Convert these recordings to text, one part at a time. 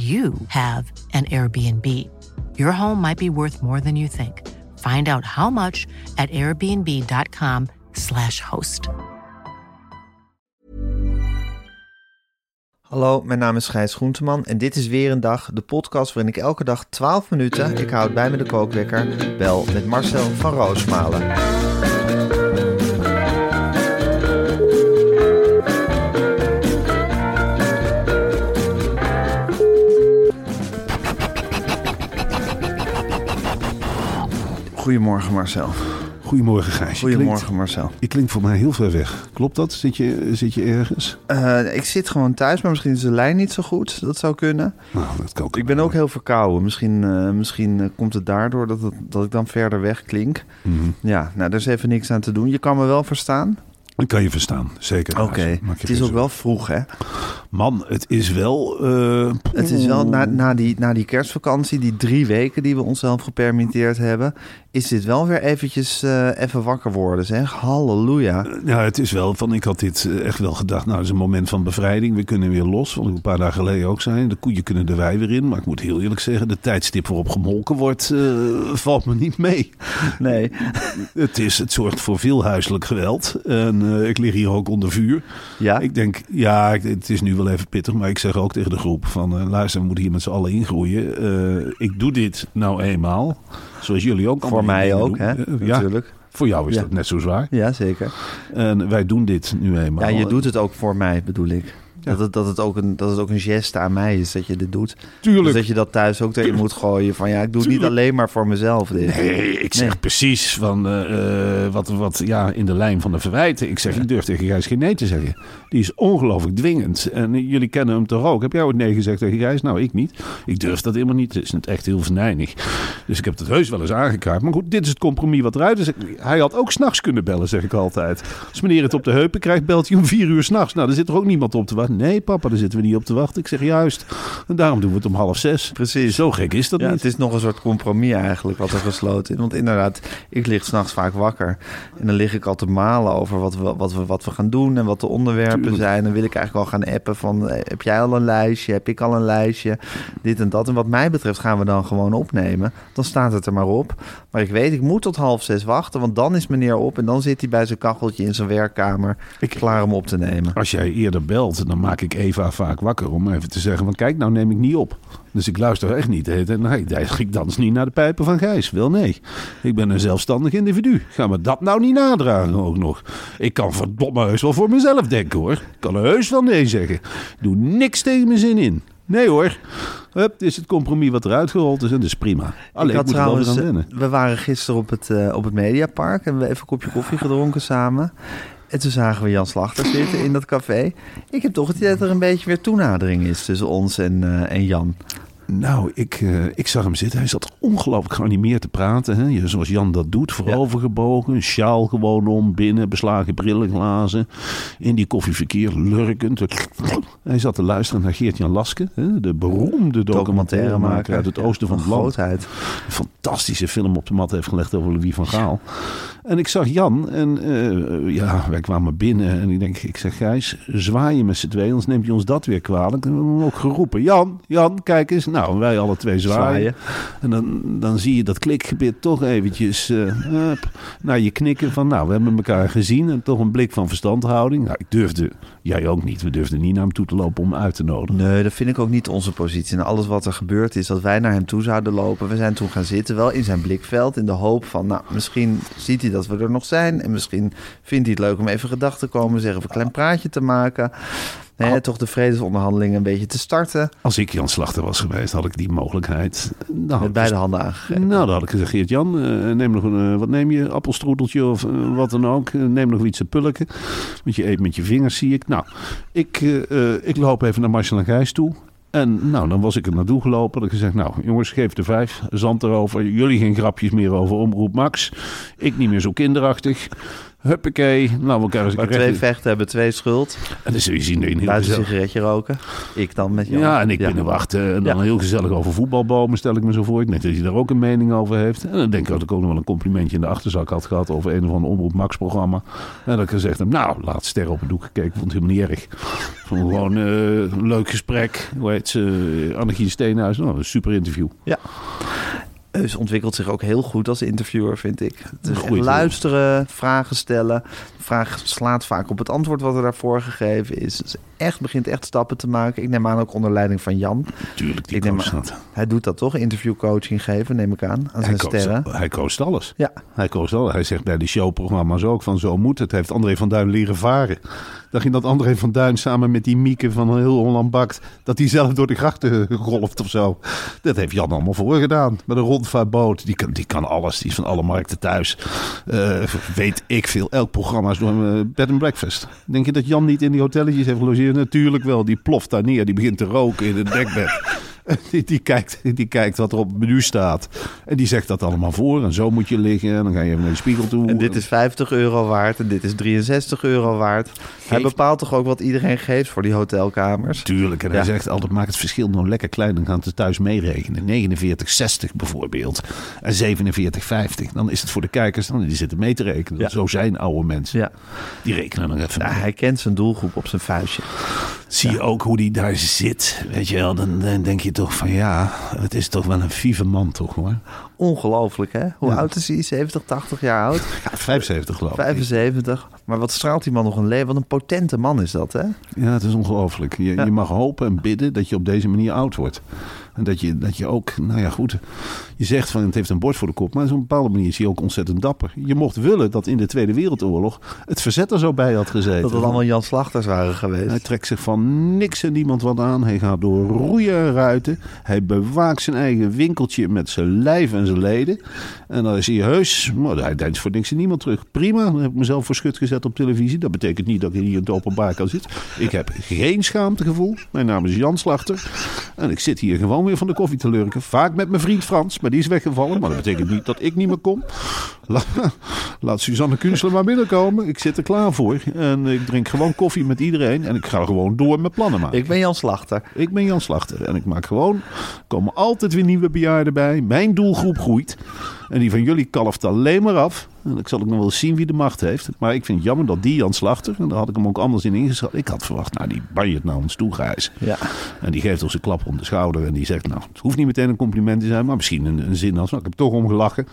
you have an Airbnb. Your home might be worth more than you think. Find out how much at airbnb.com/slash host. Hallo, mijn naam is Gijs Groenteman en dit is weer een dag, de podcast waarin ik elke dag 12 minuten, ik houd bij me de kookwekker, bel met Marcel van Roosmalen. Goedemorgen Marcel. Goedemorgen Gijs. Goedemorgen klinkt- Marcel. Je klinkt voor mij heel ver weg. Klopt dat? Zit je, zit je ergens? Eh, ik zit gewoon thuis, maar misschien is de lijn niet zo goed. Dat zou kunnen. Nou, dat kan ook. Ik ben ook heel verkouden. Misschien, eh, misschien eh, komt het daardoor dat, het, dat ik dan verder weg klink. Mhm. Ja, nou, daar is even niks aan te doen. Je kan me wel verstaan. Ik kan je verstaan, zeker. Oké, het is ook wel vroeg, hè? Man, het is wel... eh, Het is wel na, na, die, na die kerstvakantie, die drie weken die we onszelf gepermitteerd hebben, is dit wel weer eventjes eh, even wakker worden, zeg. Halleluja. Ja, het is wel van, ik had dit eh, echt wel gedacht. Nou, het is een moment van bevrijding. We kunnen weer los. Wat ik een paar dagen geleden ook zei. De koeien kunnen de wei weer in. Maar ik moet heel eerlijk zeggen, de tijdstip waarop gemolken wordt, eh, valt me niet mee. Nee, Het, is, het zorgt voor veel huiselijk geweld. En eh, ik lig hier ook onder vuur. ja, Ik denk, ja, het is nu wel even pittig, maar ik zeg ook tegen de groep van, eh, luister, we moeten hier met z'n allen ingroeien. Eh, ik doe dit nou eenmaal, zoals jullie ook voor mij ook, hè? Eh, ja, Natuurlijk. voor jou is Ja. dat net zo zwaar. Ja, zeker. En wij doen dit nu eenmaal. Ja, je doet het ook voor mij, bedoel ik. Dat, het, dat, het ook een, dat het ook een geste aan mij is dat je dit doet. Tuurlijk. Dus dat je dat thuis ook erin moet gooien van ja, ik doe het niet alleen maar voor mezelf dit. Nee, ik zeg Nee. precies van eh, eh, wat, wat ja, in de lijn van de verwijten. Ik zeg, ik durf tegen Gijs geen nee te zeggen. Die is ongelooflijk dwingend. En jullie kennen hem toch ook? Heb jij ooit nee gezegd tegen Gijs? Nou, ik niet. Ik durf dat helemaal niet. Het is echt heel venijnig. Dus ik heb het heus wel eens aangekaart. Maar goed, dit is het compromis wat eruit is. Hij had ook s'nachts kunnen bellen, zeg ik altijd. Als meneer het op de heupen krijgt, belt hij om vier uur s'nachts. Nou, daar zit er ook niemand op te wachten. Nee, papa, daar zitten we niet op te wachten. Ik zeg juist. En daarom doen we het om half zes. Precies. Zo gek is dat Ja, niet. het is nog een soort compromis eigenlijk wat er gesloten is. Want inderdaad, ik lig s'nachts vaak wakker. En dan lig ik al te malen over wat we, wat we, wat we gaan doen en wat de onderwerpen Tuurlijk. zijn. Dan wil ik eigenlijk al gaan appen van, eh, heb jij al een lijstje? Heb ik al een lijstje? Dit en dat. En wat mij betreft gaan we dan gewoon opnemen. Dan staat het er maar op. Maar ik weet, ik moet tot half zes wachten, want dan is meneer op. En dan zit hij bij zijn kacheltje in zijn werkkamer, Ik- klaar om op te nemen. Als jij eerder belt, dan maak ik Eva vaak wakker om even te zeggen van kijk, nou neem ik niet op. Dus ik luister echt niet. Nee, ik dans niet naar de pijpen van Gijs. Wel nee. Ik ben een zelfstandig individu. Ga me dat nou niet nadragen ook nog. Ik kan verdomme heus wel voor mezelf denken hoor. Ik kan heus wel nee zeggen. Ik doe niks tegen mijn zin in. Nee hoor. Hup, dit is het compromis wat eruit gerold is en dat is prima. Alleen ik moet wel weer trouwens, aan wennen. eh, we waren gisteren op het, eh, op het Mediapark en we even een kopje koffie gedronken samen. En toen zagen we Jan Slachter zitten in dat café. Ik heb toch het idee dat er een beetje weer toenadering is tussen ons en, eh, en Jan. Nou, ik, eh, ik zag hem zitten. Hij zat ongelooflijk geanimeerd te praten. Hè? Zoals Jan dat doet. Voorovergebogen. Een sjaal gewoon om. Binnen. Beslagen brillenglazen. In die koffieverkeer lurkend. Hij zat te luisteren naar Geert-Jan Laske. Hè? De beroemde documentairemaker uit het oosten van het land. Grootheid. fantastische film op de mat heeft gelegd over Louis van Gaal. En ik zag Jan en eh, ja, wij kwamen binnen en ik denk, ik zeg Gijs, zwaai je met z'n tweeën, anders neemt je ons dat weer kwalijk. En we hebben hem ook geroepen, Jan, Jan, kijk eens. Nou, wij alle twee zwaaien. En dan, dan zie je dat klikgebied toch eventjes eh, naar je knikken van, nou, we hebben elkaar gezien en toch een blik van verstandhouding. Nou, ik durfde, jij ook niet, we durfden niet naar hem toe te lopen om hem uit te nodigen. Nee, dat vind ik ook niet onze positie. En alles wat er gebeurd is, dat wij naar hem toe zouden lopen. We zijn toen gaan zitten, wel in zijn blikveld, in de hoop van, nou, misschien ziet hij dat we er nog zijn. En misschien vindt hij het leuk om even gedachten te komen, zeggen, of een klein praatje te maken. Hè, toch de vredesonderhandelingen een beetje te starten. Als ik Jan Slachter was geweest, had ik die mogelijkheid. Dan had Met beide handen aangegrepen. Nou, dan had ik gezegd, Geert-Jan, eh, neem nog een, eh, wat neem je? Appelstroedeltje of eh, wat dan ook. Eh, neem nog iets te pulken. Want je eet met je vingers, zie ik. Nou, ik, eh, eh, ik loop even naar Marcel en Gijs toe. En nou, dan was ik er naartoe gelopen. Ik gezegd, nou jongens, geef de vijf. Zand erover. Jullie geen grapjes meer over Omroep Max. Ik niet meer zo kinderachtig. Huppakee. Nou, we elkaar twee vechten hebben twee schuld. En dan zul je zien dat je heel Buiten een sigaretje roken. Ik dan met Jan. Ja, en ik binnen wachten. En dan Ja. heel gezellig over voetbalbomen, stel ik me zo voor. Ik denk dat hij daar ook een mening over heeft. En dan denk ik dat ik ook nog wel een complimentje in de achterzak had gehad over een of ander Omroep Max programma. En dat ik gezegd heb, nou, laat sterren op het doek gekeken. Vond het helemaal niet erg. Vond gewoon eh, een leuk gesprek. Hoe heet ze? Annegien Steenhuis. Nou, een super interview. Eus ontwikkelt zich ook heel goed als interviewer, vind ik. Heel. luisteren, vragen stellen. De vraag slaat vaak op het antwoord wat er daarvoor gegeven is. Is echt, begint echt stappen te maken. Ik neem aan ook onder leiding van Jan. Tuurlijk, die Ik neem coacht aan-. Hij doet dat toch? Interviewcoaching geven, neem ik aan. Aan Hij zijn sterren. coacht, hij coacht alles. Ja, Hij koos al. Hij zegt bij de showprogramma's ook van zo moet het. Heeft André van Duin leren varen. Dan ging dat André van Duin samen met die Mieke van heel Holland Bakt... dat hij zelf door de grachten golft of zo. Dat heeft Jan allemaal voor gedaan. Met een rondvaartboot. Die kan, die kan alles. Die is van alle markten thuis. Eh, weet ik veel. Elk programma is door een eh, bed and breakfast. Denk je dat Jan niet in die hotelletjes heeft gelogeerd? Natuurlijk wel. Die ploft daar neer. Die begint te roken in het dekbed. Die, die, kijkt, die kijkt wat er op het menu staat. En die zegt dat allemaal voor. En zo moet je liggen. En dan ga je even naar de spiegel toe. en dit is 50 euro waard en dit is 63 euro waard. Hij bepaalt toch ook wat iedereen geeft voor die hotelkamers? Tuurlijk. En hij Ja. zegt altijd, maak het verschil nou lekker klein. Dan gaan ze thuis meerekenen. 49,60 bijvoorbeeld. En 47,50. Dan is het voor de kijkers, dan die zitten mee te rekenen. Ja. Zo zijn oude mensen. Ja. Die rekenen nog even hij kent zijn doelgroep op zijn vuistje. Zie je ook hoe die daar zit. Weet je wel, dan, dan denk je van ja, het is toch wel een vieve man toch hoor. Ongelooflijk, hè? Hoe Ja. oud is hij? 70, 80 jaar oud? Ja, 75 geloof ik. 75. Maar wat straalt die man nog een leven? Wat een potente man is dat, hè? Ja, het is ongelooflijk. Je, Ja. je mag hopen en bidden dat je op deze manier oud wordt. En dat je, dat je ook, nou ja goed, je zegt van het heeft een bord voor de kop. Maar op een bepaalde manier is hij ook ontzettend dapper. Je mocht willen dat in de Tweede Wereldoorlog het verzet er zo bij had gezeten. Dat het allemaal Jan Slachters waren geweest. Hij trekt zich van niks en niemand wat aan. Hij gaat door roeien en ruiten. Hij bewaakt zijn eigen winkeltje met zijn lijf en zijn leden. En dan is hij heus. Maar hij denkt voor niks en niemand terug. Prima, dan heb ik mezelf voor schut gezet op televisie. Dat betekent niet dat ik hier in het openbaar kan zitten. Ik heb geen schaamtegevoel. Mijn naam is Jan Slachter. En ik zit hier gewoon weer van de koffie te lurken. Vaak met mijn vriend Frans, maar die is weggevallen. Maar dat betekent niet dat ik niet meer kom. La- laat Suzanne Kunstler maar binnenkomen. Ik zit er klaar voor. En ik drink gewoon koffie met iedereen. En ik ga gewoon door met plannen maken. Ik ben Jan Slachter. Ik ben Jan Slachter en ik maak gewoon. Er komen altijd weer nieuwe bejaarden bij. Mijn doelgroep groeit. En die van jullie kalft alleen maar af. En ik zal ook nog wel eens zien wie de macht heeft. Maar ik vind het jammer dat die Jan Slachter. En daar had ik hem ook anders in ingeschat. Ik had verwacht, nou die banjert nou ons toe, Gijs. Ja. En die geeft ons een klap op de schouder. En die zegt, nou, het hoeft niet meteen een compliment te zijn. Maar misschien een, een zin als, nou, ik heb toch om gelachen.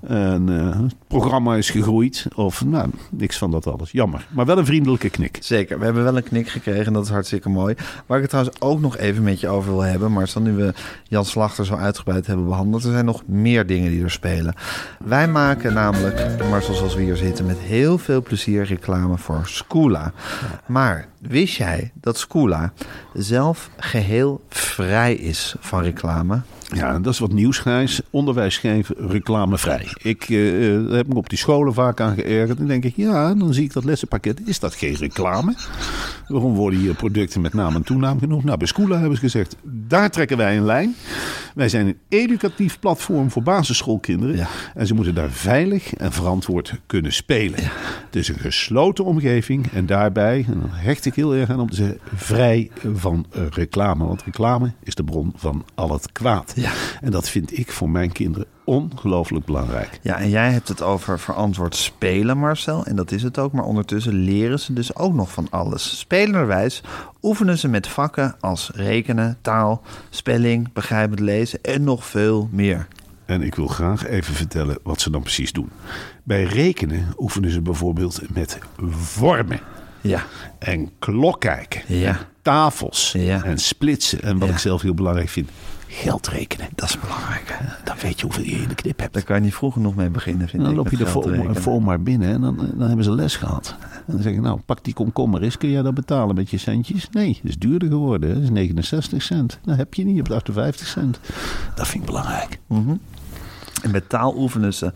En eh, het programma is gegroeid. Of, nou, niks van dat alles. Jammer. Maar wel een vriendelijke knik. Zeker, we hebben wel een knik gekregen en dat is hartstikke mooi. Waar ik het trouwens ook nog even met je over wil hebben, maar dan nu we Jan Slachter zo uitgebreid hebben behandeld, er zijn nog meer dingen die er spelen. Wij maken namelijk, maar zoals we hier zitten, met heel veel plezier reclame voor Scoola. Maar wist jij dat Scoola zelf geheel vrij is van reclame? Ja, dat is wat nieuws, Gijs. Onderwijs geven reclamevrij. Ik eh, eh, heb me op die scholen vaak aan geërgerd. En denk ik, ja, dan zie ik dat lessenpakket. Is dat geen reclame? Waarom worden hier producten met naam en toenaam genoemd? Nou, bij Scoola hebben ze gezegd, daar trekken wij een lijn. Wij zijn een educatief platform voor basisschoolkinderen. Ja. En ze moeten daar veilig en verantwoord kunnen spelen. Het is een gesloten omgeving. En daarbij, en dan hecht ik ik heel erg aan om te zeggen, vrij van eh, reclame. Want reclame is de bron van al het kwaad. Ja. En dat vind ik voor mijn kinderen ongelooflijk belangrijk. Ja, en jij hebt het over verantwoord spelen, Marcel. En dat is het ook. Maar ondertussen leren ze dus ook nog van alles. Spelenderwijs oefenen ze met vakken als rekenen, taal, spelling, begrijpend lezen en nog veel meer. En ik wil graag even vertellen wat ze dan precies doen. Bij rekenen oefenen ze bijvoorbeeld met vormen. Ja, En klok kijken. Ja. En tafels. Ja. En splitsen. En wat Ja. ik zelf heel belangrijk vind. Geld rekenen. dat is belangrijk. hè? Dan weet je hoeveel je in de knip hebt. Daar kan je niet vroeg genoeg mee beginnen, vind En dan ik. loop je vol, rekenen. vol maar binnen en dan, dan hebben ze les gehad. En dan zeg ik, nou, pak die komkommer eens. Kun jij dat betalen met je centjes? Nee, dat is duurder geworden. Dat is 69 cent. Dat heb je niet, je hebt 58 cent. Dat vind ik belangrijk. En met taal oefenen ze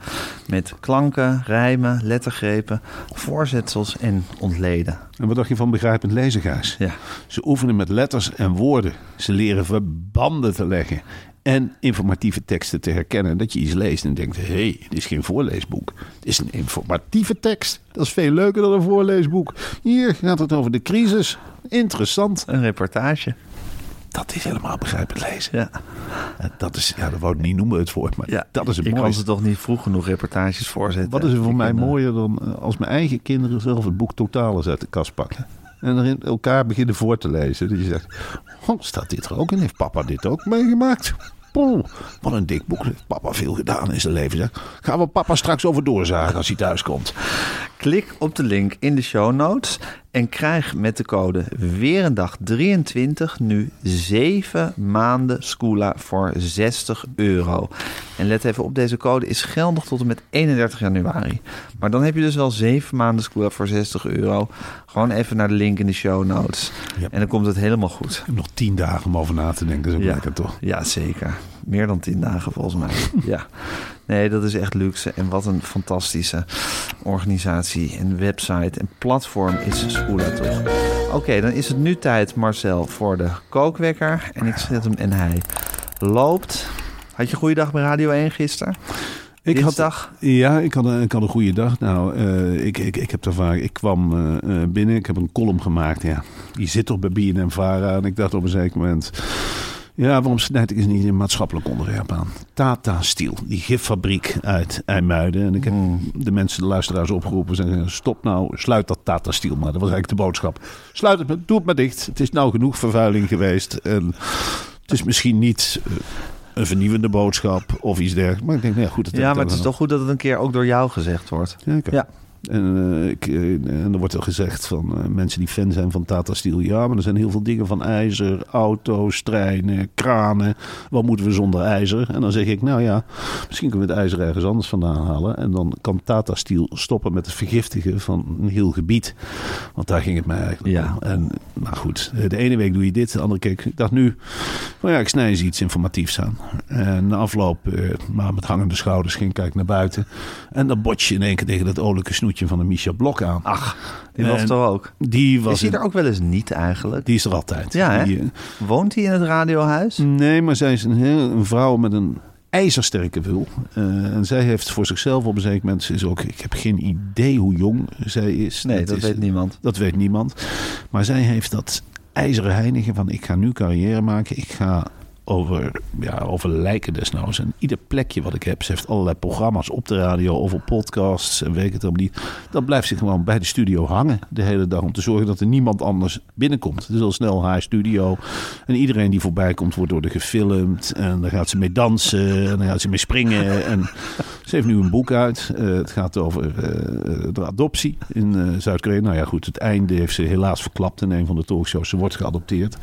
met klanken, rijmen, lettergrepen, voorzetsels en ontleden. En wat dacht je van begrijpend lezen, Gijs? Ja. Ze oefenen met letters en woorden. Ze leren verbanden te leggen. En informatieve teksten te herkennen. Dat je iets leest en denkt: hé, hey, dit is geen voorleesboek. Het is een informatieve tekst. Dat is veel leuker dan een voorleesboek. Hier gaat het over de crisis. Interessant. Een reportage. Dat is helemaal begrijpend lezen. Ja. En Dat is, ja, dat wou ik niet noemen het woord, maar ja. dat is het ik kan mooiste. ze toch niet vroeg genoeg reportages voorzetten. Wat is er voor mij kinderen. mooier dan eh, als mijn eigen kinderen zelf het boek Totalis uit de kast pakken? En erin elkaar beginnen voor te lezen. Dat je zegt, oh, staat dit er ook in? Heeft papa dit ook meegemaakt? Poeh, wat een dik boek. Heeft papa veel gedaan in zijn leven. Zeg. Gaan we papa straks over doorzagen als hij thuis komt. Klik op de link in de show notes en krijg met de code Weerendag23 nu 7 maanden Scoola voor 60 euro. En let even op, deze code is geldig tot en met 31 januari. Maar dan heb je dus wel 7 maanden Scoola voor 60 euro. Gewoon even naar de link in de show notes. En dan komt het helemaal goed. Ik heb nog tien dagen om over na te denken. Ook Ja. lekker toch? Ja, zeker. Meer dan 10 dagen volgens mij. ja. Nee, dat is echt luxe. En wat een fantastische organisatie en website en platform is Schoola toch. Oké, dan is het nu tijd, Marcel, voor de kookwekker. En ik zet hem en hij loopt. Had je een goede dag bij Radio 1 gisteren? Ik Dinsdag? Had, ja, ik had, een, ik had een goede dag. Nou, eh, ik, ik, ik heb daar vaak. Ik kwam eh, binnen. Ik heb een column gemaakt. Ja, die zit toch bij BNM Vara. En ik dacht op een zeker moment. Ja, waarom snijd ik eens niet een maatschappelijk onderwerp aan? Tata Steel, die giffabriek uit IJmuiden. En ik heb de mensen, de luisteraars opgeroepen. Zeggen, stop nou, sluit dat Tata Steel maar. Dat was eigenlijk de boodschap. Sluit het, maar, doe het maar dicht. Het is nou genoeg vervuiling geweest. En het is misschien niet... eh, een vernieuwende boodschap of iets dergelijks. Maar ik denk, nou ja, goed. dat Ja, maar het is toch goed dat het een keer ook door jou gezegd wordt. Ja. En, eh, ik, eh, en er wordt al gezegd van eh, mensen die fan zijn van Tata Steel. Ja, maar er zijn heel veel dingen van ijzer, auto's, treinen, kranen. Wat moeten we zonder ijzer? En dan zeg ik, nou ja, misschien kunnen we het ijzer ergens anders vandaan halen. En dan kan Tata Steel stoppen met het vergiftigen van een heel gebied. Want daar ging het mij eigenlijk Ja. om. En nou goed, de ene week doe je dit, de andere keer. Ik dacht nu, nou ja, ik snij eens iets informatiefs aan. En na afloop, maar met hangende schouders, ging ik kijken naar buiten. En dan bot je in één keer tegen dat olijke snoetje van de Micha Blok aan. Ach, die was toch ook? Die was Is hij er ook wel eens niet eigenlijk? Die is er altijd. Ja, hè? Die, eh, Woont hij in het radiohuis? nee, maar zij is een, vrouw met een ijzersterke wil. Eh, en zij heeft voor zichzelf op een zeker moment... Is ook, ik heb geen idee hoe jong zij is. Nee, dat is- weet niemand. Dat weet niemand. Maar zij heeft dat ijzeren heinigen van... ik ga nu carrière maken. Ik ga over, ja, over lijken desnoods. En ieder plekje wat ik heb... ze heeft allerlei programma's op de radio... of op podcasts en weet ik het allemaal niet. Dat blijft ze gewoon bij de studio hangen de hele dag... om te zorgen dat er niemand anders binnenkomt. Is al snel haar studio. En iedereen die voorbij komt wordt door de gefilmd. En dan gaat ze mee dansen. En dan gaat ze mee springen. En ze heeft nu een boek uit. Eh, het gaat over eh, de adoptie in eh, Zuid-Korea. Nou ja, goed, het einde heeft ze helaas verklapt in een van de talkshows. Ze wordt geadopteerd.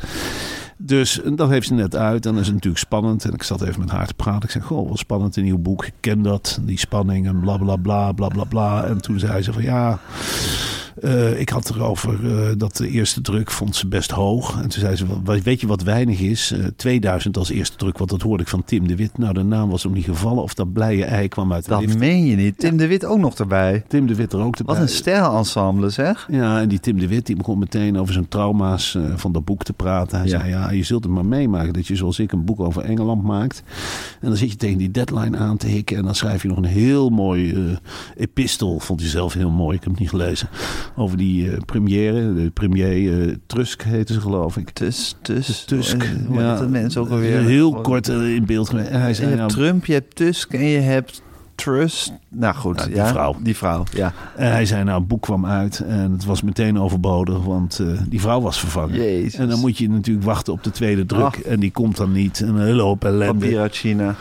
Dus dat heeft ze net uit. En dan is natuurlijk spannend. En ik zat even met haar te praten. Ik zei, goh, wat spannend, een nieuw boek. Ik ken dat, die spanning en bla bla bla bla bla bla. En toen zei ze van ja... eh, ik had erover eh, dat de eerste druk vond ze best hoog. En toen zei ze, "Wat- weet je wat weinig is? Eh, 2000 als eerste druk, want dat hoorde ik van Tim de Wit. Nou, de naam was hem niet gevallen. Of dat blije ei kwam uit de Dat lift. meen je niet. Tim de Wit ook nog erbij. Tim de Wit er ook erbij. Wat een sterrenensemble zeg. Ja, en die Tim de Wit die begon meteen over zijn trauma's eh, van dat boek te praten. Hij Ja. zei, ja, je zult het maar meemaken dat je zoals ik een boek over Engeland maakt. En dan zit je tegen die deadline aan te hikken. En dan schrijf je nog een heel mooi eh, epistel. Vond hij zelf heel mooi, ik heb het niet gelezen. Over die eh, première, de premier eh, Trusk heette ze geloof ik. Dus, dus, Tusk. Hoe heet dat mensen ook alweer? Heel kort eh, in beeld hij Je zei, hebt nou, Trump, je hebt Tusk en je hebt Trust. Nou goed, Ja, die ja, vrouw. Die vrouw, ja. en hij zei, nou, het boek kwam uit en het was meteen overbodig, want die vrouw was vervangen. Jezus. En dan moet je natuurlijk wachten op de tweede druk. En die komt dan niet. En een hele hoop ellende. Papier uit China.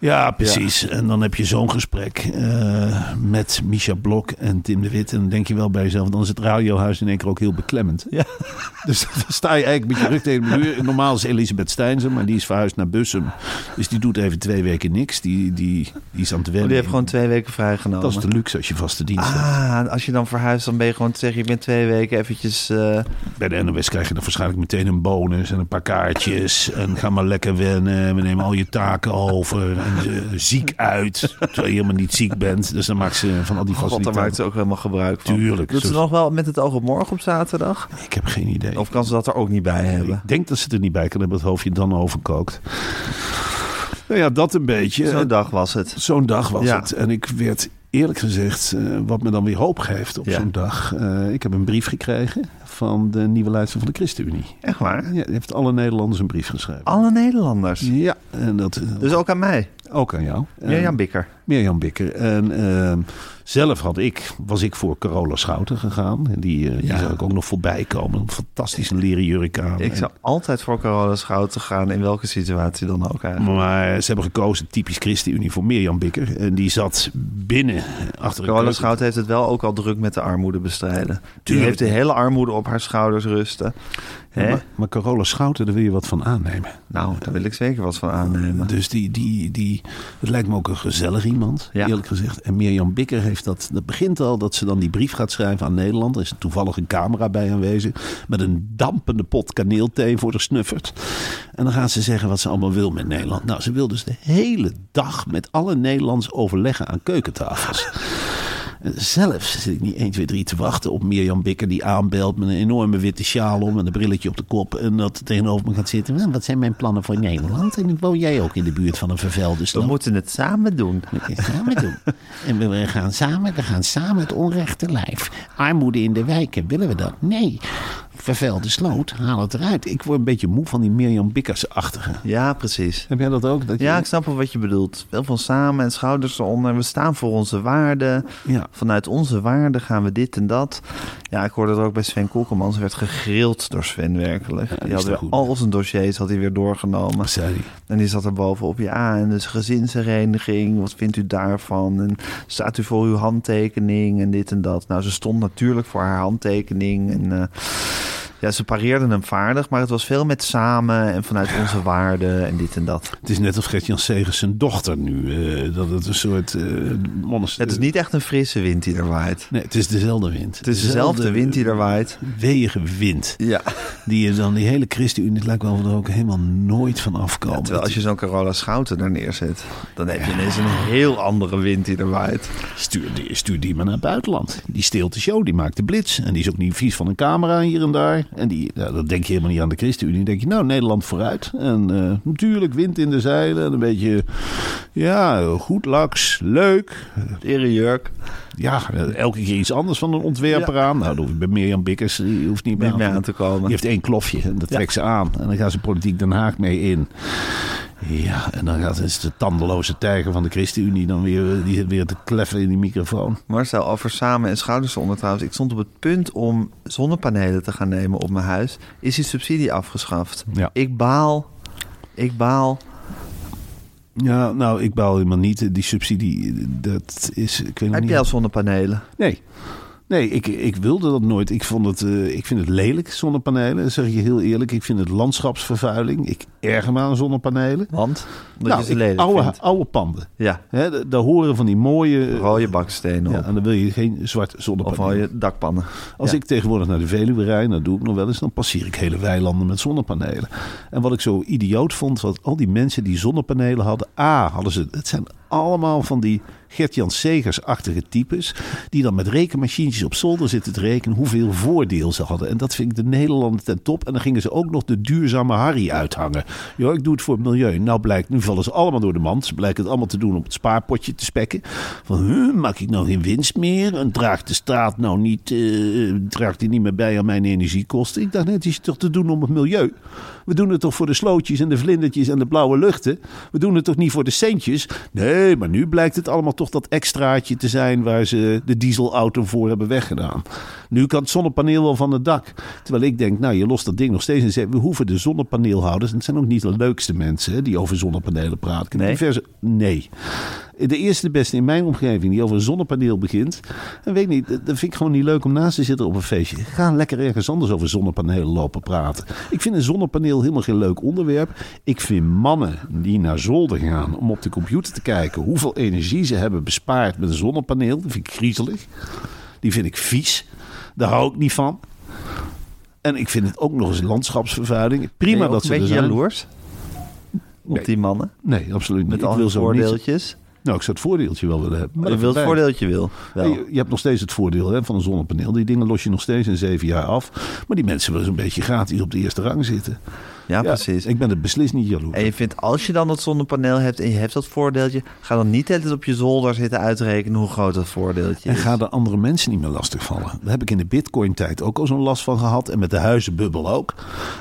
Ja, precies. En dan heb je zo'n gesprek eh, met Misha Blok en Tim de Wit. En dan denk je wel bij jezelf, dan is het radiohuis in één keer ook heel beklemmend. Ja. Dus dan sta je eigenlijk met je rug tegen de muur. Normaal is Elisabeth Steinzen, maar die is verhuisd naar Bussum. Dus die doet even twee weken niks. Die, die, die is aan het Oh, wennen. die heeft gewoon twee weken vrijgenomen. Dat is de luxe als je vaste dienst hebt. Ah, als je dan verhuist, dan ben je gewoon te zeggen... je bent twee weken eventjes... eh, Bij de NOS krijg je dan waarschijnlijk meteen een bonus en een paar kaartjes. En ga maar lekker wennen. We nemen al je taken over. En eh, ziek uit. Terwijl je helemaal niet ziek bent. Dus dan maakt ze van al die God, daar faciliteiten. maakt ze ook helemaal gebruik van. Tuurlijk. Doet ze nog wel met het oog op morgen op zaterdag? Ik heb geen idee. Of kan ze dat er ook niet bij hebben? Ik denk dat ze er niet bij kan hebben. Het hoofdje dan overkookt. Nou ja, dat een beetje. Zo'n dag was het. Zo'n dag was Ja. het. En ik werd eerlijk gezegd, eh, wat me dan weer hoop geeft op Ja. zo'n dag. eh, ik heb een brief gekregen van de nieuwe leider van de ChristenUnie. Echt waar? Ja, heeft alle Nederlanders een brief geschreven. Alle Nederlanders. Ja, en dat eh, Dus ook aan mij. ook aan jou. Mirjam Bikker. Mirjam Bikker. En ehm, zelf had ik, was ik voor Carola Schouten gegaan. En die, eh, die zag ik ook nog voorbij komen. Een fantastische leren jurk aan. Ik En- zou altijd voor Carola Schouten gaan, in welke situatie dan ook eigenlijk. Maar ze hebben gekozen, typisch ChristenUnie, voor Mirjam Bikker. En die zat binnen, achter Carola Schouten heeft het wel ook al druk met de armoede bestrijden. Die Tuurlijk. heeft de hele armoede op haar schouders rusten. Ja, maar, maar Carola Schouten, daar wil je wat van aannemen. Nou, daar wil ik zeker wat van aannemen. Dus die, die, die, het lijkt me ook een gezellig iemand, Ja. eerlijk gezegd. En Mirjam Bikker heeft dat, dat begint al dat ze dan die brief gaat schrijven aan Nederland. Er is toevallig een camera bij aanwezig. Met een dampende pot kaneelthee voor de snuffert. En dan gaat ze zeggen wat ze allemaal wil met Nederland. Nou, ze wil dus de hele dag met alle Nederlands overleggen aan keukentafels. Zelf zit ik niet 1, 2, 3 te wachten op Mirjam Bikker die aanbelt met een enorme witte sjaal om en een brilletje op de kop. En dat tegenover me gaat zitten. "Nou, Wat zijn mijn plannen voor Nederland? En woon jij ook in de buurt van een vervuilde We stad? moeten het samen doen. moeten het samen doen. En we gaan samen, we gaan samen het onrecht te lijf. Armoede in de wijken, willen we dat? Nee. Vervuilde sloot, haal het eruit. Ik word een beetje moe van die Mirjam Bikkers-achtige. Ja, precies. Heb jij dat ook? Dat je- Ja, ik snap wel wat je bedoelt. Wel van samen en schouders eronder. We staan voor onze waarden. Ja. Vanuit onze waarden gaan we dit en dat. Ja, ik hoorde het ook bij Sven Kokkelman. Ze werd gegrild door Sven werkelijk. die die had er weer goed al zijn dossiers had hij weer doorgenomen. Hij? En die zat er bovenop. Ja, en dus gezinshereniging. Wat vindt u daarvan? En staat u voor uw handtekening? En dit en dat. Nou, ze stond natuurlijk voor haar handtekening. En eh, ja, ze pareerden hem vaardig. Maar het was veel met samen en vanuit onze waarden en dit en dat. Het is net als Gert-Jan Segers zijn dochter nu. eh, dat het een soort monster... Het is niet echt een frisse wind die er waait. Nee, het is dezelfde wind. Het is dezelfde wind die er waait. Weeige wind. Ja. Die je dan, die hele ChristenUnie, het lijkt wel of we er ook helemaal nooit van afkomen. Terwijl als je zo'n Carola Schouten er neerzet, dan heb je ineens een heel andere wind die er waait. Stuur die, stuur die maar naar het buitenland. Die steelt de show, die maakt de blitz. En die is ook niet vies van een camera hier en daar. En die, ja, dat denk je helemaal niet aan de ChristenUnie. Dan denk je, nou, Nederland vooruit. En eh, natuurlijk wind in de zeilen. En een beetje, ja, goed laks, leuk. Erejurk. Ja, elke keer iets anders van een ontwerper Ja. aan. Nou, bij Mirjam Bikkers, die hoeft niet meer meer aan te komen. Die heeft één klofje en dat Ja. trekt ze aan. En dan gaan ze politiek Den Haag mee in. Ja, en dan gaat is de tandeloze tijger van de ChristenUnie dan weer, die weer te kleffen in die microfoon. Marcel, over samen en schouders onder trouwens. Ik stond op het punt om zonnepanelen te gaan nemen op mijn huis. Is die subsidie afgeschaft? Ja. Ik baal. Ik baal. Ja, nou, ik baal helemaal niet. Die subsidie, dat is... Ik weet Heb niet. jij al zonnepanelen? Nee. Nee, ik, ik wilde dat nooit. Ik, vond het, eh, ik vind het lelijk, zonnepanelen. Dat zeg ik je heel eerlijk. Ik vind het landschapsvervuiling. Ik erger me aan zonnepanelen. Want? Omdat nou, je ze ik- lelijk oude, oude panden. Ja, Hè, daar horen van die mooie... rode bakstenen Ja, en dan wil je geen zwart Of zonnepanelen. rode dakpannen. Als Ja. ik tegenwoordig naar de Veluwe rijd, dat doe ik nog wel eens, dan passeer ik hele weilanden met zonnepanelen. En wat ik zo idioot vond, was al die mensen die zonnepanelen hadden, A, hadden ze, het zijn allemaal van die Gert-Jan Segers-achtige types... die dan met rekenmachientjes op zolder zitten te rekenen... hoeveel voordeel ze hadden. En dat vind ik de Nederlander ten top. En dan gingen ze ook nog de duurzame Harry uithangen. Ja, ik doe het voor het milieu. Nou blijkt, nu vallen ze allemaal door de mand. Ze blijken het allemaal te doen om het spaarpotje te spekken. Van, huh, maak ik nou geen winst meer? En draagt de staat nou niet, eh, draagt die niet meer bij aan mijn energiekosten? Ik dacht net, het is toch te doen om het milieu? We doen het toch voor de slootjes en de vlindertjes en de blauwe luchten? We doen het toch niet voor de centjes? Nee, maar nu blijkt het allemaal toch dat extraatje te zijn waar ze de dieselauto voor hebben weggedaan. Nu kan het zonnepaneel wel van het dak. Terwijl ik denk, nou, je lost dat ding nog steeds en we hoeven de zonnepaneelhouders, en het zijn ook niet de leukste mensen hè, die over zonnepanelen praten. Nee? diverse- nee. De eerste beste in mijn omgeving die over een zonnepaneel begint. En weet niet, dat vind ik gewoon niet leuk om naast te zitten op een feestje. Ga lekker ergens anders over zonnepanelen lopen praten. Ik vind een zonnepaneel helemaal geen leuk onderwerp. Ik vind mannen die naar zolder gaan om op de computer te kijken hoeveel energie ze hebben bespaard met een zonnepaneel. Dat vind ik griezelig. Die vind ik vies. Daar hou ik niet van. En ik vind het ook nog eens landschapsvervuiling. Prima dat ze een beetje jaloers op die mannen. Nee, absoluut niet. Met ik al wil voordeeltjes. Nou, ik zou het voordeeltje wel willen hebben. Maar je wilt het voordeeltje wil. Wel. Je, je hebt nog steeds het voordeel hè, van een zonnepaneel. Die dingen los je nog steeds in zeven jaar af. Maar die mensen willen zo'n beetje gratis op de eerste rang zitten. Ja, precies. Ik ben er beslist niet jaloers. En je vindt, als je dan dat zonnepaneel hebt en je hebt dat voordeeltje, ga dan niet altijd op je zolder zitten uitrekenen hoe groot dat voordeeltje En is. ga de andere mensen niet meer lastigvallen. Daar heb ik in de bitcoin-tijd ook al zo'n last van gehad. En met de huizenbubbel ook.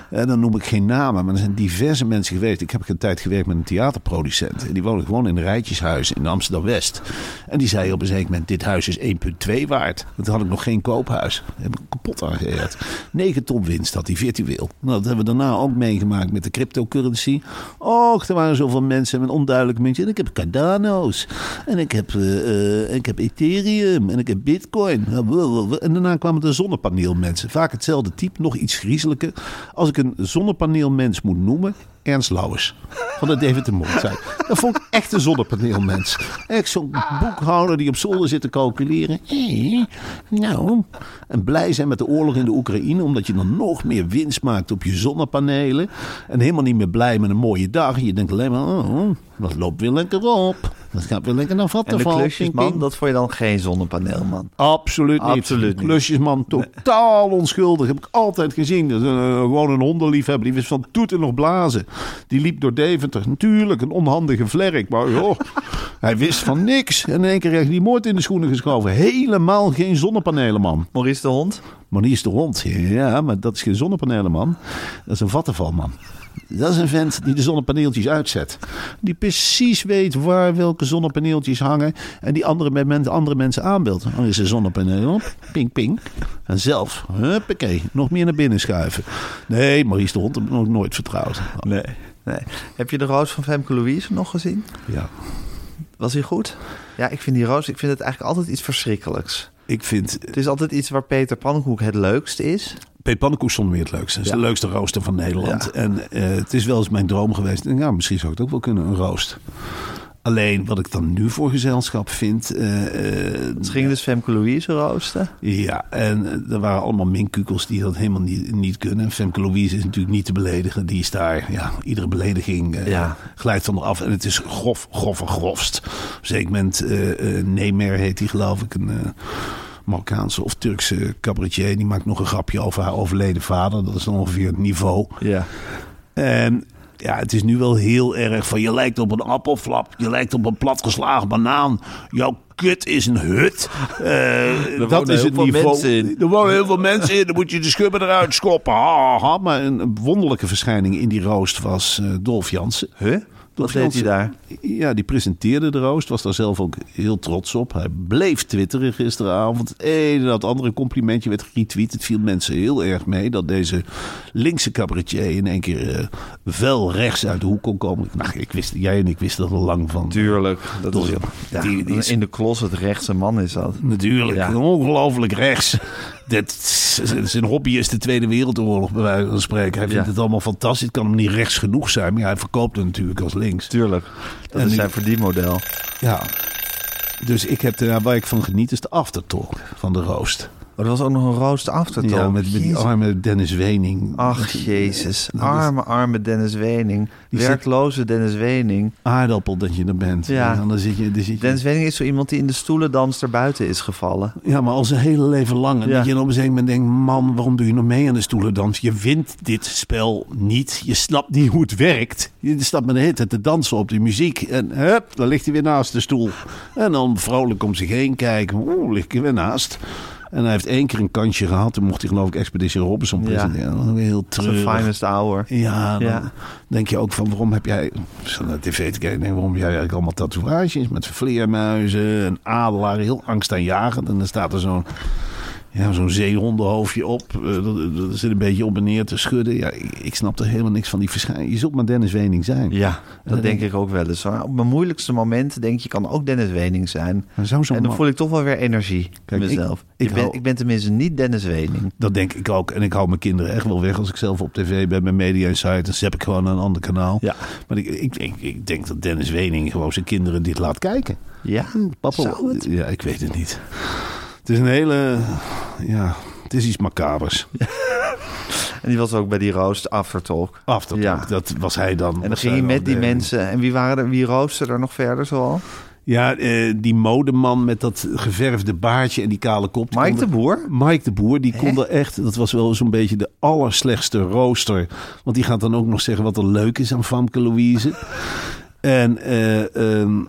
En dan noem ik geen namen, maar er zijn diverse mensen geweest. Ik heb een tijd gewerkt met een theaterproducent. En die woonde gewoon in een rijtjeshuis in Amsterdam-West. En die zei op een zeker moment, dit huis is 1,2 waard. En toen had ik nog geen koophuis. Dat heb ik kapot aangeheerd. 9 ton winst had hij virtueel. Nou, dat hebben we daarna ook meegemaakt met de cryptocurrency. Och, er waren zoveel mensen met onduidelijke mensen. En ik heb Cardano's. En ik heb, eh, eh, ik heb Ethereum. En ik heb Bitcoin. En daarna kwamen de zonnepaneelmensen. Vaak hetzelfde type, nog iets griezelijker. Als ik een zonnepaneelmens moet noemen, Ernst Lauwers. Van de David de Moordtijd. Dat vond ik echt een zonnepaneelmens. Echt zo'n boekhouder die op zolder zit te calculeren. Eh, nou, en blij zijn met de oorlog in de Oekraïne. Omdat je dan nog meer winst maakt op je zonnepanelen. En helemaal niet meer blij met een mooie dag. Je denkt alleen maar, oh, dat loopt weer lekker op. Dat gaat weer lekker naar en de klusjesman, dat vond je dan geen zonnepaneelman. Absoluut niet. Absoluut niet. Klusjesman, totaal onschuldig. Heb ik altijd gezien. Dat is een, eh, gewoon een hondenliefhebber. Die wist van toeten nog blazen. Die liep door Deventer. Natuurlijk, een onhandige vlerk. Maar joh, hij wist van niks. En in één keer heeft hij moord in de schoenen geschoven. Helemaal geen zonnepanelen, man. Maurice de Hond? Die is de hond. Ja, maar dat is geen zonnepanelen, man. Dat is een vattenvalman. Dat is een vent die de zonnepaneeltjes uitzet. Die precies weet waar welke zonnepaneeltjes hangen. En die andere, met andere mensen aanbeeldt. Dan is er zonnepaneel op. Ping, ping. En zelf, huppakee, nog meer naar binnen schuiven. Nee, Maurice de hond heb ik nog nooit vertrouwd. Nee. nee. Heb je de roos van Femke Louise nog gezien? Ja. Was hij goed? Ja, ik vind die roos, ik vind het eigenlijk altijd iets verschrikkelijks. Ik vind Het is altijd iets waar Peter Pannenkoek het leukst is. Peet Pannenkoek zonder meer het leukste. Het is Ja. de leukste rooster van Nederland. Ja. En eh, het is wel eens mijn droom geweest. En ja, misschien zou ik het ook wel kunnen, een roost. Alleen wat ik dan nu voor gezelschap vind. eh, eh, Het ging dus Femke Louise roosten. ja, en eh, er waren allemaal minkukels die dat helemaal niet, niet kunnen. Femke Louise is natuurlijk niet te beledigen. Die is daar, ja, iedere belediging eh, Ja. glijdt van eraf. En het is grof, grof en grofst. Op een zeker moment, eh eh Nemer heet die geloof ik, een... eh, Marokkaanse of Turkse cabaretier. Die maakt nog een grapje over haar overleden vader. Dat is ongeveer het niveau. Ja. En ja, het is nu wel heel erg van je lijkt op een appelflap. Je lijkt op een platgeslagen banaan. Jouw kut is een hut. Dat is het niveau. Er wonen heel veel mensen in. Dan moet je de schubben eruit schoppen. Ha. Maar een, wonderlijke verschijning in die roost was eh, Dolf Jansen. Huh? Wat deed hij daar? Ja, die presenteerde de roost. Was daar zelf ook heel trots op. Hij bleef twitteren gisteravond. Het een en het andere complimentje werd retweet. Het viel mensen heel erg mee dat deze linkse cabaretier in één keer eh wel rechts uit de hoek kon komen. Nou, ik wist, jij en ik wisten dat al lang van. Tuurlijk. Dat is, ja, Die- die is- in de closet rechtse man is dat. Natuurlijk, Ja. ongelooflijk rechts. Dit, zijn hobby is de Tweede Wereldoorlog, bij wijze van spreken. Hij vindt Ja. het allemaal fantastisch. Het kan hem niet rechts genoeg zijn, maar hij verkoopt het natuurlijk als links. Tuurlijk. Dat En is zijn verdienmodel. Ja. Dus ik heb waar ik van geniet is de aftertalk van de roost. Er was ook nog een roost aftertalk. Ja, met, met die Jezus. arme Dennis Wening. Ach, jezus. is- Arme, arme Dennis Wening. Die Werkloze Dennis Wening. Aardappel dat je er bent. Ja. En dan zit je, dan zit je Dennis Wening is zo iemand die in de stoelendans erbuiten is gevallen. Ja, maar al zijn hele leven lang. En Ja. dat je dan op een gegeven moment denkt... man, waarom doe je nog mee aan de stoelendans? Je wint dit spel niet. Je snapt niet hoe het werkt. Je staat met de hit te dansen op die muziek. En hup, dan ligt hij weer naast de stoel. En dan vrolijk om zich heen kijken. Oeh, lig ik er weer naast. En hij heeft één keer een kansje gehad. Toen mocht hij geloof ik Expedition Robinson Ja. presenteren. Dan weer heel Zijn treurig. finest hour. Ja, dan Ja. denk je ook van waarom heb jij, naar tv te kijken, waarom heb jij eigenlijk allemaal tatoeages met vleermuizen, een adelaar, heel angstaanjagend. En dan staat er zo'n ja, zo'n zeehondenhoofdje op. eh, Dat, dat zit een beetje op en neer te schudden. Ja, ik, ik snap er helemaal niks van die verschijning. Je zult maar Dennis Wening zijn. Ja, dat dan denk ik ook wel eens. hoor. Op mijn moeilijkste moment denk je, kan ook Dennis Wening zijn. En dan man- voel ik toch wel weer energie Kijk, in ik- mezelf. Ik, ik ben, hou- ik ben tenminste niet Dennis Wening. Dat denk ik ook. En ik hou mijn kinderen echt wel weg als ik zelf op tv ben met Media Insight. Dan zet ik gewoon een ander kanaal. Ja. Maar ik, ik, denk, ik denk dat Dennis Wening gewoon zijn kinderen dit laat kijken. Ja, Papa, Zou het? Ja, ik weet het niet. Het is een hele, ja, het is iets macabers. En die was ook bij die roost aftertalk. Aftertalk, Ja. dat was hij dan. En dan ging hij met die de- mensen. En wie waren er? Wie roostte er nog verder zoal? Ja, eh, die modeman met dat geverfde baardje en die kale kop. die Mike de er- Boer? Mike de Boer, die kon er echt... Dat was wel zo'n beetje de allerslechtste rooster. Want die gaat dan ook nog zeggen wat er leuk is aan Famke Louise. en eh, ehm,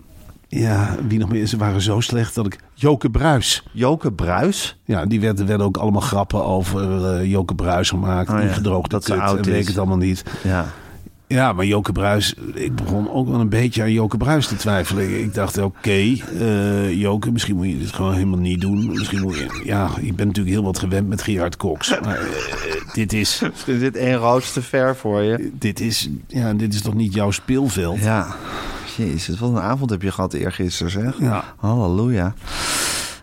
ja, wie nog meer? Ze waren zo slecht dat ik... Joke Bruis. Joke Bruis? Ja, die werden, werden ook allemaal grappen over eh Joke Bruis gemaakt. Oh ja, ingedroogde dat ze kut oud en weet is. ik het allemaal niet. Ja. Ja, maar Joke Bruis, ik begon ook wel een beetje aan Joke Bruis te twijfelen. Ik dacht, oké, eh, Joke, misschien moet je dit gewoon helemaal niet doen. Misschien moet je, ja, ik ben natuurlijk heel wat gewend met Gerard Cox. Maar eh, dit is, Er zit één roos te ver voor je. dit is, ja, dit is toch niet jouw speelveld? Ja. Jezus, wat een avond heb je gehad eergisteren, zeg. Ja. Halleluja.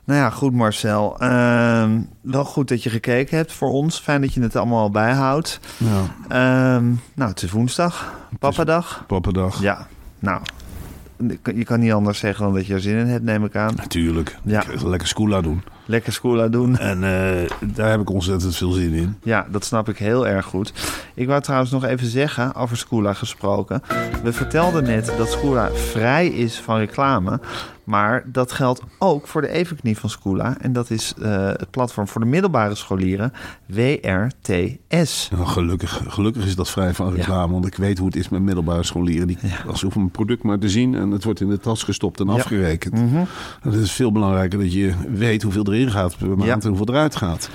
Nou ja, goed Marcel. Ehm, wel goed dat je gekeken hebt voor ons. Fijn dat je het allemaal al bijhoudt. Ja, Ehm, nou, het is woensdag. Papadag. pappendag. Ja, nou. Je kan niet anders zeggen dan dat je er zin in hebt, neem ik aan. Natuurlijk. Ja. Lekker schoola doen. Lekker schoola doen. En eh, daar heb ik ontzettend veel zin in. Ja, dat snap ik heel erg goed. Ik wou trouwens nog even zeggen, over Scoola gesproken. We vertelden net dat Scoola vrij is van reclame. Maar dat geldt ook voor de evenknie van Scoola. En dat is eh, het platform voor de middelbare scholieren, WRTS. Gelukkig, gelukkig is dat vrij van reclame. Want ik weet hoe het is met middelbare scholieren. Die, Als ze hoeven een product maar te zien en het wordt in de tas gestopt en afgerekend. Mhm. Het is veel belangrijker dat je weet hoeveel erin gaat per maand en hoeveel eruit gaat.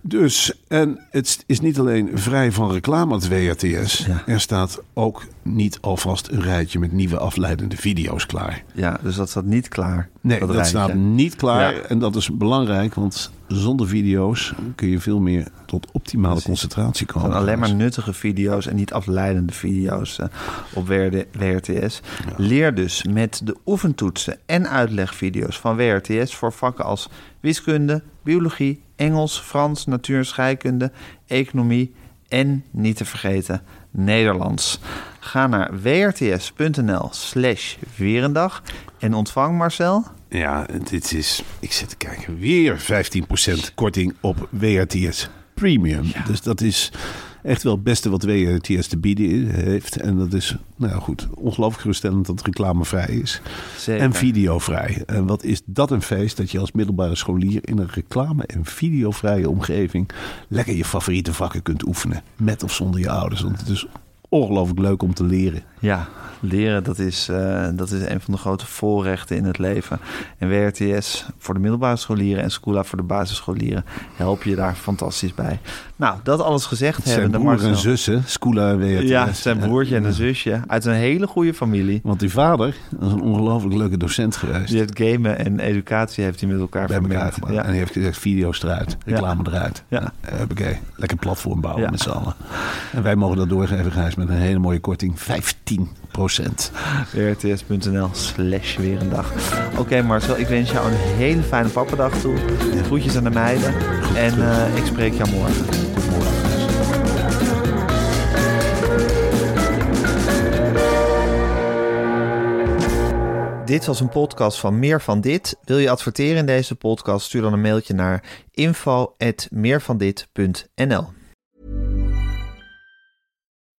Dus, en het is niet alleen vrij van reclame, het WRTS. Ja. Er staat ook niet alvast een rijtje met nieuwe afleidende video's klaar. Ja, dus dat staat niet klaar. Nee, dat, staat niet klaar. Ja. En dat is belangrijk, want zonder video's kun je veel meer tot optimale Precies. concentratie komen. Alleen maar nuttige video's en niet afleidende video's eh, op WRTS. Leer dus met de oefentoetsen en uitlegvideo's van WRTS voor vakken als wiskunde, biologie, Engels, Frans, natuur scheikunde, economie en niet te vergeten Nederlands. Ga naar wrts.nl slash weerendag en ontvang Marcel. Ja, dit is. Ik zit te kijken. Weer 15% korting op WRTS Premium. Dus dat is echt wel het beste wat WRTS te bieden heeft. En dat is, nou ja, goed, ongelooflijk geruststellend dat het reclamevrij is. Zeker. En videovrij. En wat is dat een feest dat je als middelbare scholier in een reclame- en videovrije omgeving lekker je favoriete vakken kunt oefenen. Met of zonder je ouders. Want het is ongelooflijk leuk om te leren. Ja, leren dat is, eh, dat is een van de grote voorrechten in het leven. En WRTS voor de middelbare scholieren en Scoola voor de basisscholieren help je daar fantastisch bij. Nou, dat alles gezegd Het zijn hebben. broer en zussen, en WRTS. Ja, zijn broertje en een zusje uit een hele goede familie. Want die vader is een ongelooflijk leuke docent geweest. Die heeft gamen en educatie heeft hij met elkaar bij elkaar vermengd. gemaakt. Ja. En die heeft gezegd, video's eruit, reclame eruit. Ja. Ja. Huppakee, lekker platform bouwen Ja. met z'n allen. En wij mogen dat doorgeven, Gijs, met een hele mooie korting. 15 WRTS.nl slash weer een dag. Oké Marcel, ik wens jou een hele fijne pappendag toe. Groetjes aan de meiden. En eh, ik spreek jou morgen. Tot morgen. Dit was een podcast van Meer van Dit. Wil je adverteren in deze podcast? Stuur dan een mailtje naar info@meervandit.nl.